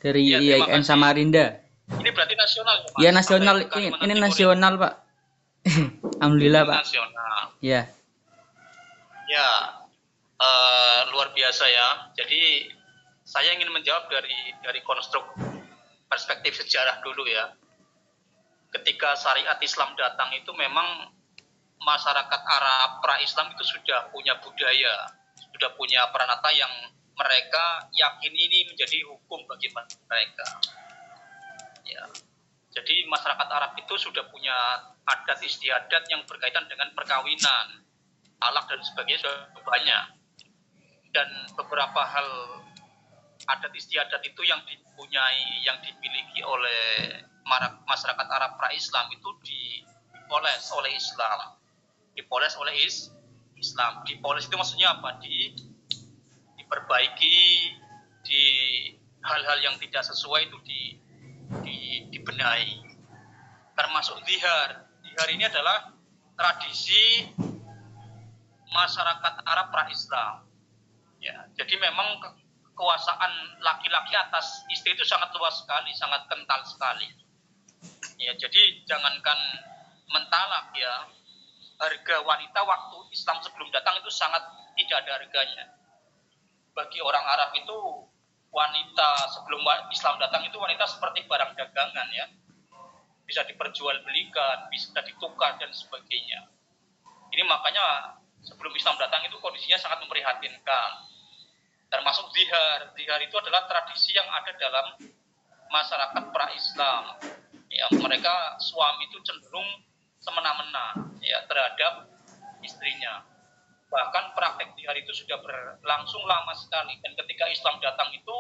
dari Iya, terima IAIN. Samarinda Ini berarti nasional ya, Mas? ya nasional Sampai ini, ini Timur nasional Pak Alhamdulillah Pak Nasional. ya Ya, eh, luar biasa ya. Jadi saya ingin menjawab dari dari konstruk perspektif sejarah dulu ya. Ketika syariat Islam datang itu memang masyarakat Arab pra-Islam itu sudah punya budaya, sudah punya peranata yang mereka yakini ini menjadi hukum bagi mereka. Ya. Jadi masyarakat Arab itu sudah punya adat istiadat yang berkaitan dengan perkawinan, alak dan sebagainya sudah banyak. Dan beberapa hal adat istiadat itu yang dipunyai, yang dimiliki oleh masyarakat Arab pra-Islam itu dipoles oleh Islam. Dipoles oleh is Islam. Dipoles itu maksudnya apa? Di diperbaiki di hal-hal yang tidak sesuai itu di, di dibenahi. Termasuk zihar. Zihar ini adalah tradisi masyarakat Arab pra-Islam. Ya, jadi memang ke- kekuasaan laki-laki atas istri itu sangat luas sekali, sangat kental sekali. Ya, jadi jangankan mentalak ya, harga wanita waktu Islam sebelum datang itu sangat tidak ada harganya. Bagi orang Arab itu wanita sebelum Islam datang itu wanita seperti barang dagangan ya. Bisa diperjualbelikan, bisa ditukar dan sebagainya. Ini makanya sebelum Islam datang itu kondisinya sangat memprihatinkan. Termasuk zihar. Zihar itu adalah tradisi yang ada dalam masyarakat pra-Islam. Ya, mereka suami itu cenderung semena-mena ya terhadap istrinya. Bahkan praktek zihar itu sudah berlangsung lama sekali dan ketika Islam datang itu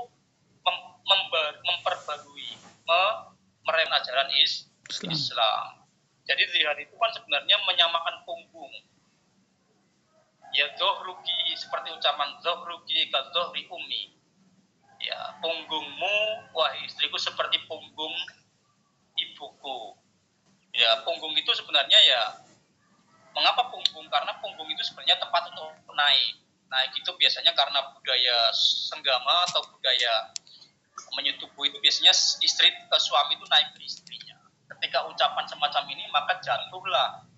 mem- memperbarui me- merem ajaran is Islam. Islam. Jadi zihar itu kan sebenarnya menyamakan punggung. Ya zohruki seperti ucapan zohruki ke zohri umi. Ya punggungmu wahai istriku seperti punggung ibuku. Ya punggung itu sebenarnya ya mengapa punggung? Karena punggung itu sebenarnya tempat untuk naik. Naik itu biasanya karena budaya senggama atau budaya menyetubuh itu biasanya istri ke suami itu naik ke istrinya. Ketika ucapan semacam ini maka jatuhlah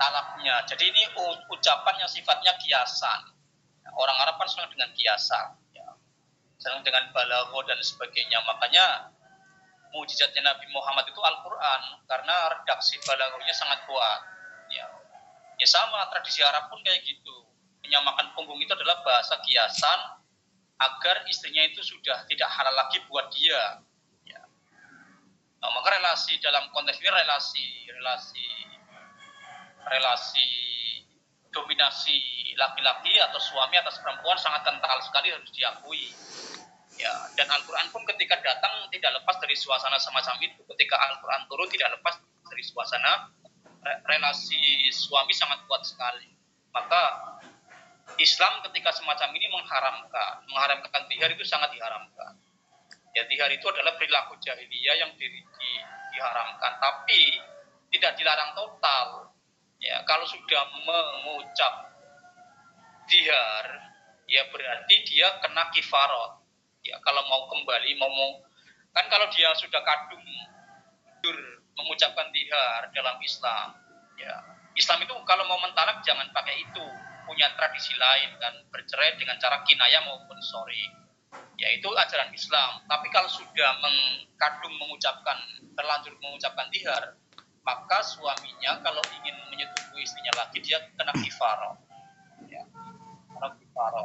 talaknya. Jadi ini ucapan yang sifatnya kiasan. Orang Arab kan senang dengan kiasan, ya. senang dengan balago dan sebagainya. Makanya mujizatnya Nabi Muhammad itu Al-Quran karena redaksi balagonya sangat kuat. Ya. Ya sama tradisi Arab pun kayak gitu. Menyamakan punggung itu adalah bahasa kiasan agar istrinya itu sudah tidak halal lagi buat dia. Ya. Nah, maka relasi dalam konteks ini relasi relasi relasi dominasi laki-laki atau suami atas perempuan sangat kental sekali harus diakui. Ya, dan Al-Quran pun ketika datang tidak lepas dari suasana semacam itu. Ketika Al-Quran turun tidak lepas dari suasana relasi suami sangat kuat sekali. Maka Islam ketika semacam ini mengharamkan, mengharamkan tihar itu sangat diharamkan. Ya tihar itu adalah perilaku jahiliyah yang di, di, diharamkan, tapi tidak dilarang total. Ya kalau sudah mengucap dihar, ya berarti dia kena kifarot. Ya kalau mau kembali, mau, mau kan kalau dia sudah kadung mengucapkan dihar dalam Islam, ya. Islam itu kalau mau mentalak jangan pakai itu. Punya tradisi lain dan bercerai dengan cara kinaya maupun sorry yaitu ajaran Islam. Tapi kalau sudah mengkadung mengucapkan terlanjur mengucapkan dihar maka suaminya kalau ingin menyetubuhi istrinya lagi dia kena kifaro ya, kena kifaro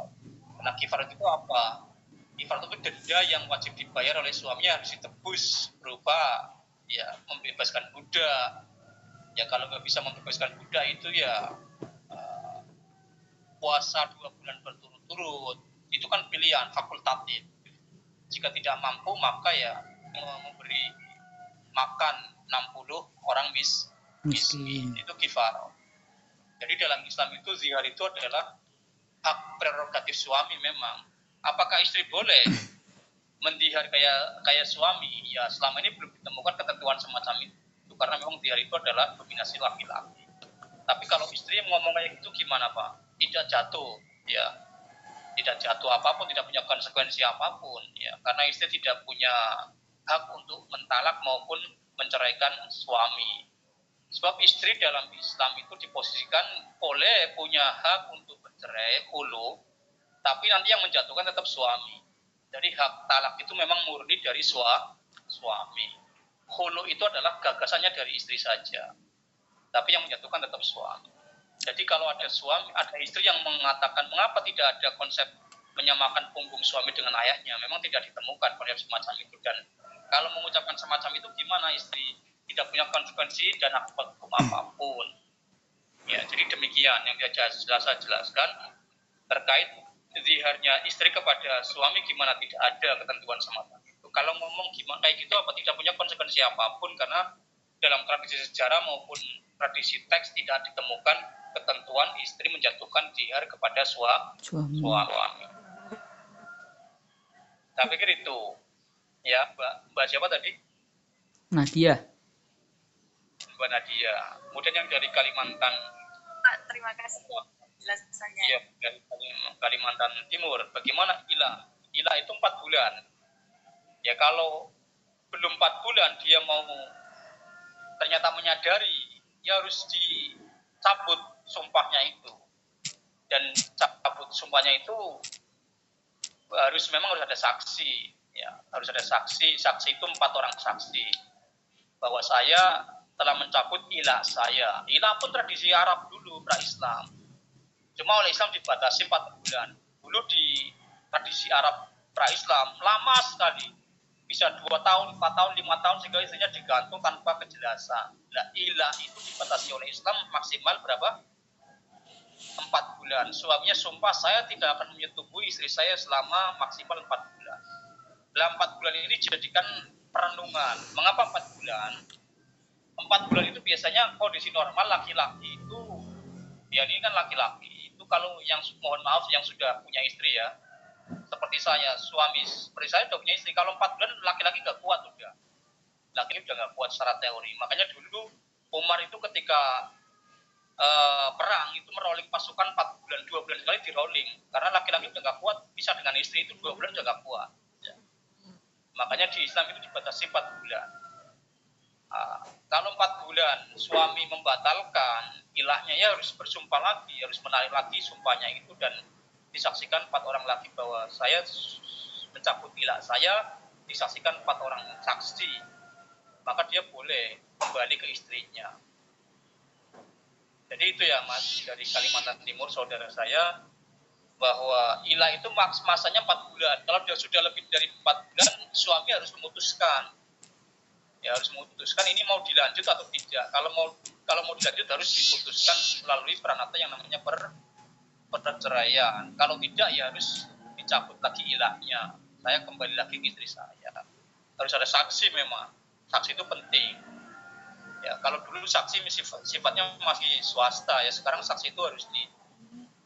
kena kifaro itu apa? Kifaro itu denda yang wajib dibayar oleh suaminya harus ditebus berupa ya membebaskan budak ya kalau nggak bisa membebaskan budak itu ya puasa dua bulan berturut-turut. Itu kan pilihan fakultatif. Jika tidak mampu maka ya memberi makan 60 orang mis miskin. itu kifar. Jadi dalam Islam itu zihar itu adalah hak prerogatif suami memang. Apakah istri boleh mendihar kayak kayak suami ya selama ini belum ditemukan ketentuan semacam itu. Karena memang zihar itu adalah dominasi laki-laki. Tapi kalau istri yang ngomong kayak gitu gimana pak? Tidak jatuh ya. Tidak jatuh apa pun tidak punya konsekuensi apa pun ya. Karena istri tidak punya hak untuk mentalak maupun menceraikan suami. Sebab istri dalam Islam itu diposisikan boleh punya hak untuk bercerai hulu tapi nanti yang menjatuhkan tetap suami jadi hak talak itu memang murni dari sua, suami hulu itu adalah gagasannya dari istri saja tapi yang menjatuhkan tetap suami jadi kalau ada suami, ada istri yang mengatakan mengapa tidak ada konsep menyamakan punggung suami dengan ayahnya, memang tidak ditemukan konsep semacam itu. Dan kalau mengucapkan semacam itu gimana istri tidak punya konsekuensi dan akibat hukum apa pun. Ya, jadi demikian yang dia jelas jelaskan terkait ziharnya istri kepada suami gimana tidak ada ketentuan semacam itu. Kalau ngomong gimana kayak gitu apa tidak punya konsekuensi apa pun karena dalam tradisi sejarah maupun tradisi teks tidak ditemukan ketentuan istri menjatuhkan dihar kepada suami. suami. Saya pikir itu. Ya, Mbak, Mbak siapa tadi? Nadia. Mbak Nadia. Kemudian yang dari Kalimantan. Pak, terima kasih jelasannya. Iya, dari Kalimantan Timur. Bagaimana Ila? Ila itu empat bulan. Ya kalau belum empat bulan dia mau ternyata menyadari, ya harus dicabut sumpahnya itu dan cabut sumpahnya itu harus memang harus ada saksi ya harus ada saksi saksi itu empat orang saksi bahwa saya telah mencabut ilah saya ilah pun tradisi Arab dulu pra Islam cuma oleh Islam dibatasi empat bulan dulu di tradisi Arab pra Islam lama sekali bisa dua tahun, empat tahun, lima tahun sehingga istrinya digantung tanpa kejelasan. Nah, ilah itu dibatasi oleh Islam maksimal berapa? empat bulan. Suaminya sumpah saya tidak akan menyetubuhi istri saya selama maksimal empat bulan. Dalam empat bulan ini dijadikan perenungan. Mengapa empat bulan? Empat bulan itu biasanya kondisi normal laki-laki itu, ya ini kan laki-laki kalau yang mohon maaf yang sudah punya istri ya, seperti saya suami seperti saya sudah punya istri kalau empat bulan laki-laki nggak kuat udah laki-laki udah nggak kuat secara teori makanya dulu Umar itu ketika uh, perang itu merolling pasukan 4 bulan, 2 bulan sekali di rolling. Karena laki-laki udah gak kuat, bisa dengan istri itu 2 bulan udah gak kuat. Ya. Makanya di Islam itu dibatasi 4 bulan. Uh, kalau 4 bulan suami membatalkan, ilahnya ya harus bersumpah lagi, harus menarik lagi sumpahnya itu dan disaksikan empat orang lagi bahwa saya mencabut ilah saya, disaksikan empat orang saksi, maka dia boleh kembali ke istrinya jadi itu ya Mas dari Kalimantan Timur saudara saya bahwa ilah itu mas masanya 4 bulan. Kalau dia sudah lebih dari 4 bulan, suami harus memutuskan. Ya harus memutuskan ini mau dilanjut atau tidak. Kalau mau kalau mau dilanjut harus diputuskan melalui peranata yang namanya per perceraian kalau tidak ya harus dicabut lagi ilahnya. Saya kembali lagi ke istri saya. Harus ada saksi memang. Saksi itu penting. Ya kalau dulu saksi sifat, sifatnya masih swasta ya. Sekarang saksi itu harus di,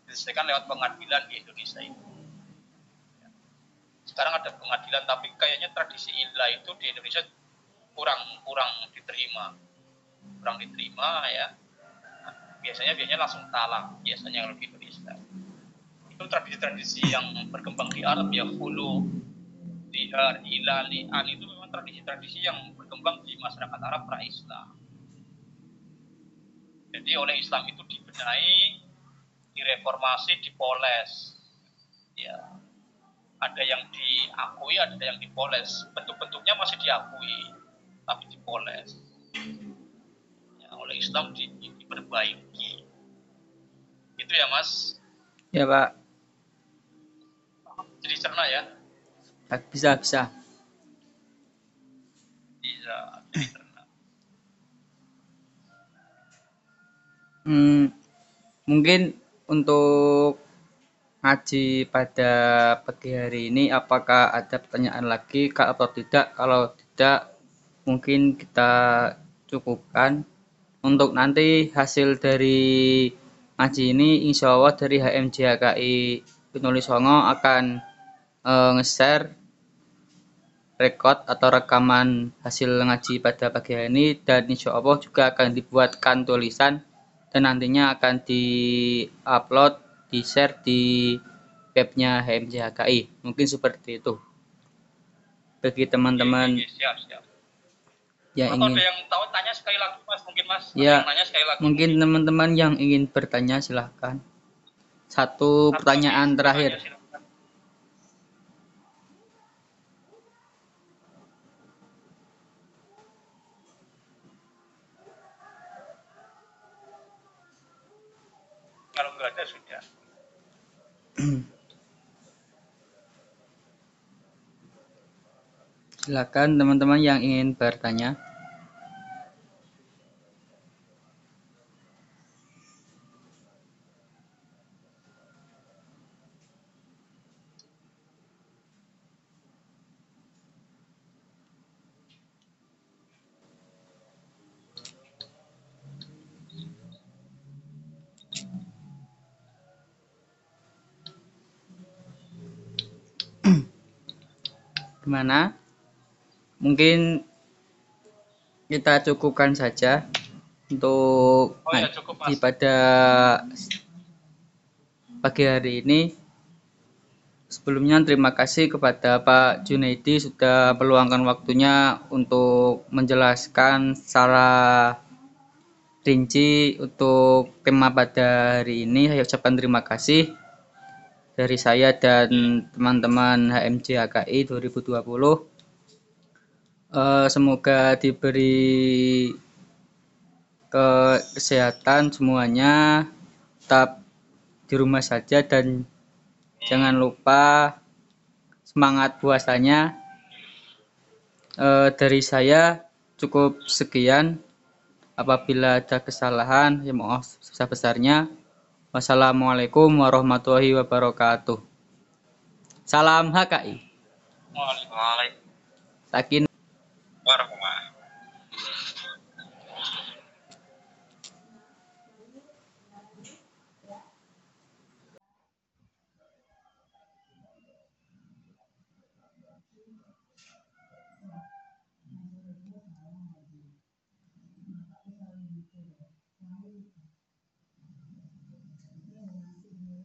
diselesaikan lewat pengadilan di Indonesia ini sekarang ada pengadilan tapi kayaknya tradisi ilah itu di Indonesia kurang kurang diterima. Kurang diterima ya. Biasanya biasanya langsung talak biasanya kalau di Indonesia itu tradisi-tradisi yang berkembang di Arab ya hulu dihar ilali an itu memang tradisi-tradisi yang berkembang di masyarakat Arab pra Islam. Jadi oleh Islam itu dibenahi direformasi dipoles. Ya. Ada yang diakui ada yang dipoles. Bentuk-bentuknya masih diakui tapi dipoles. Ya, oleh Islam di, di, diperbaiki. Itu ya mas? Ya pak. Jadi cerna ya? Bisa bisa. Bisa jadi cerna. Hmm, mungkin untuk ngaji pada pagi hari ini apakah ada pertanyaan lagi kak atau tidak? Kalau tidak mungkin kita cukupkan. Untuk nanti hasil dari ngaji ini insya Allah dari HMJHKI penulis Songo akan e, nge-share rekod atau rekaman hasil ngaji pada pagi hari ini dan insya Allah juga akan dibuatkan tulisan dan nantinya akan di-upload, di-share di webnya HMJHKI mungkin seperti itu. Bagi teman-teman yang atau ingin ada yang tahu tanya sekali lagi mas. Mungkin mas Ya, yang nanya sekali lagi. mungkin teman-teman yang ingin bertanya silahkan. Satu Atau pertanyaan terakhir. tanya, kalau nggak ada sudah silakan teman-teman yang ingin bertanya. Gimana mungkin kita cukupkan saja untuk oh ya cukup di mas. pada pagi hari ini. Sebelumnya terima kasih kepada Pak Junaidi sudah meluangkan waktunya untuk menjelaskan secara rinci untuk tema pada hari ini. Saya ucapkan terima kasih dari saya dan teman-teman HMJ HKI 2020 Eh, semoga diberi kesehatan semuanya tetap di rumah saja dan jangan lupa semangat puasanya. Eh, dari saya cukup sekian. Apabila ada kesalahan ya maaf sebesar-besarnya. Wassalamualaikum warahmatullahi wabarakatuh. Salam HKI Waalaikumsalam. Takin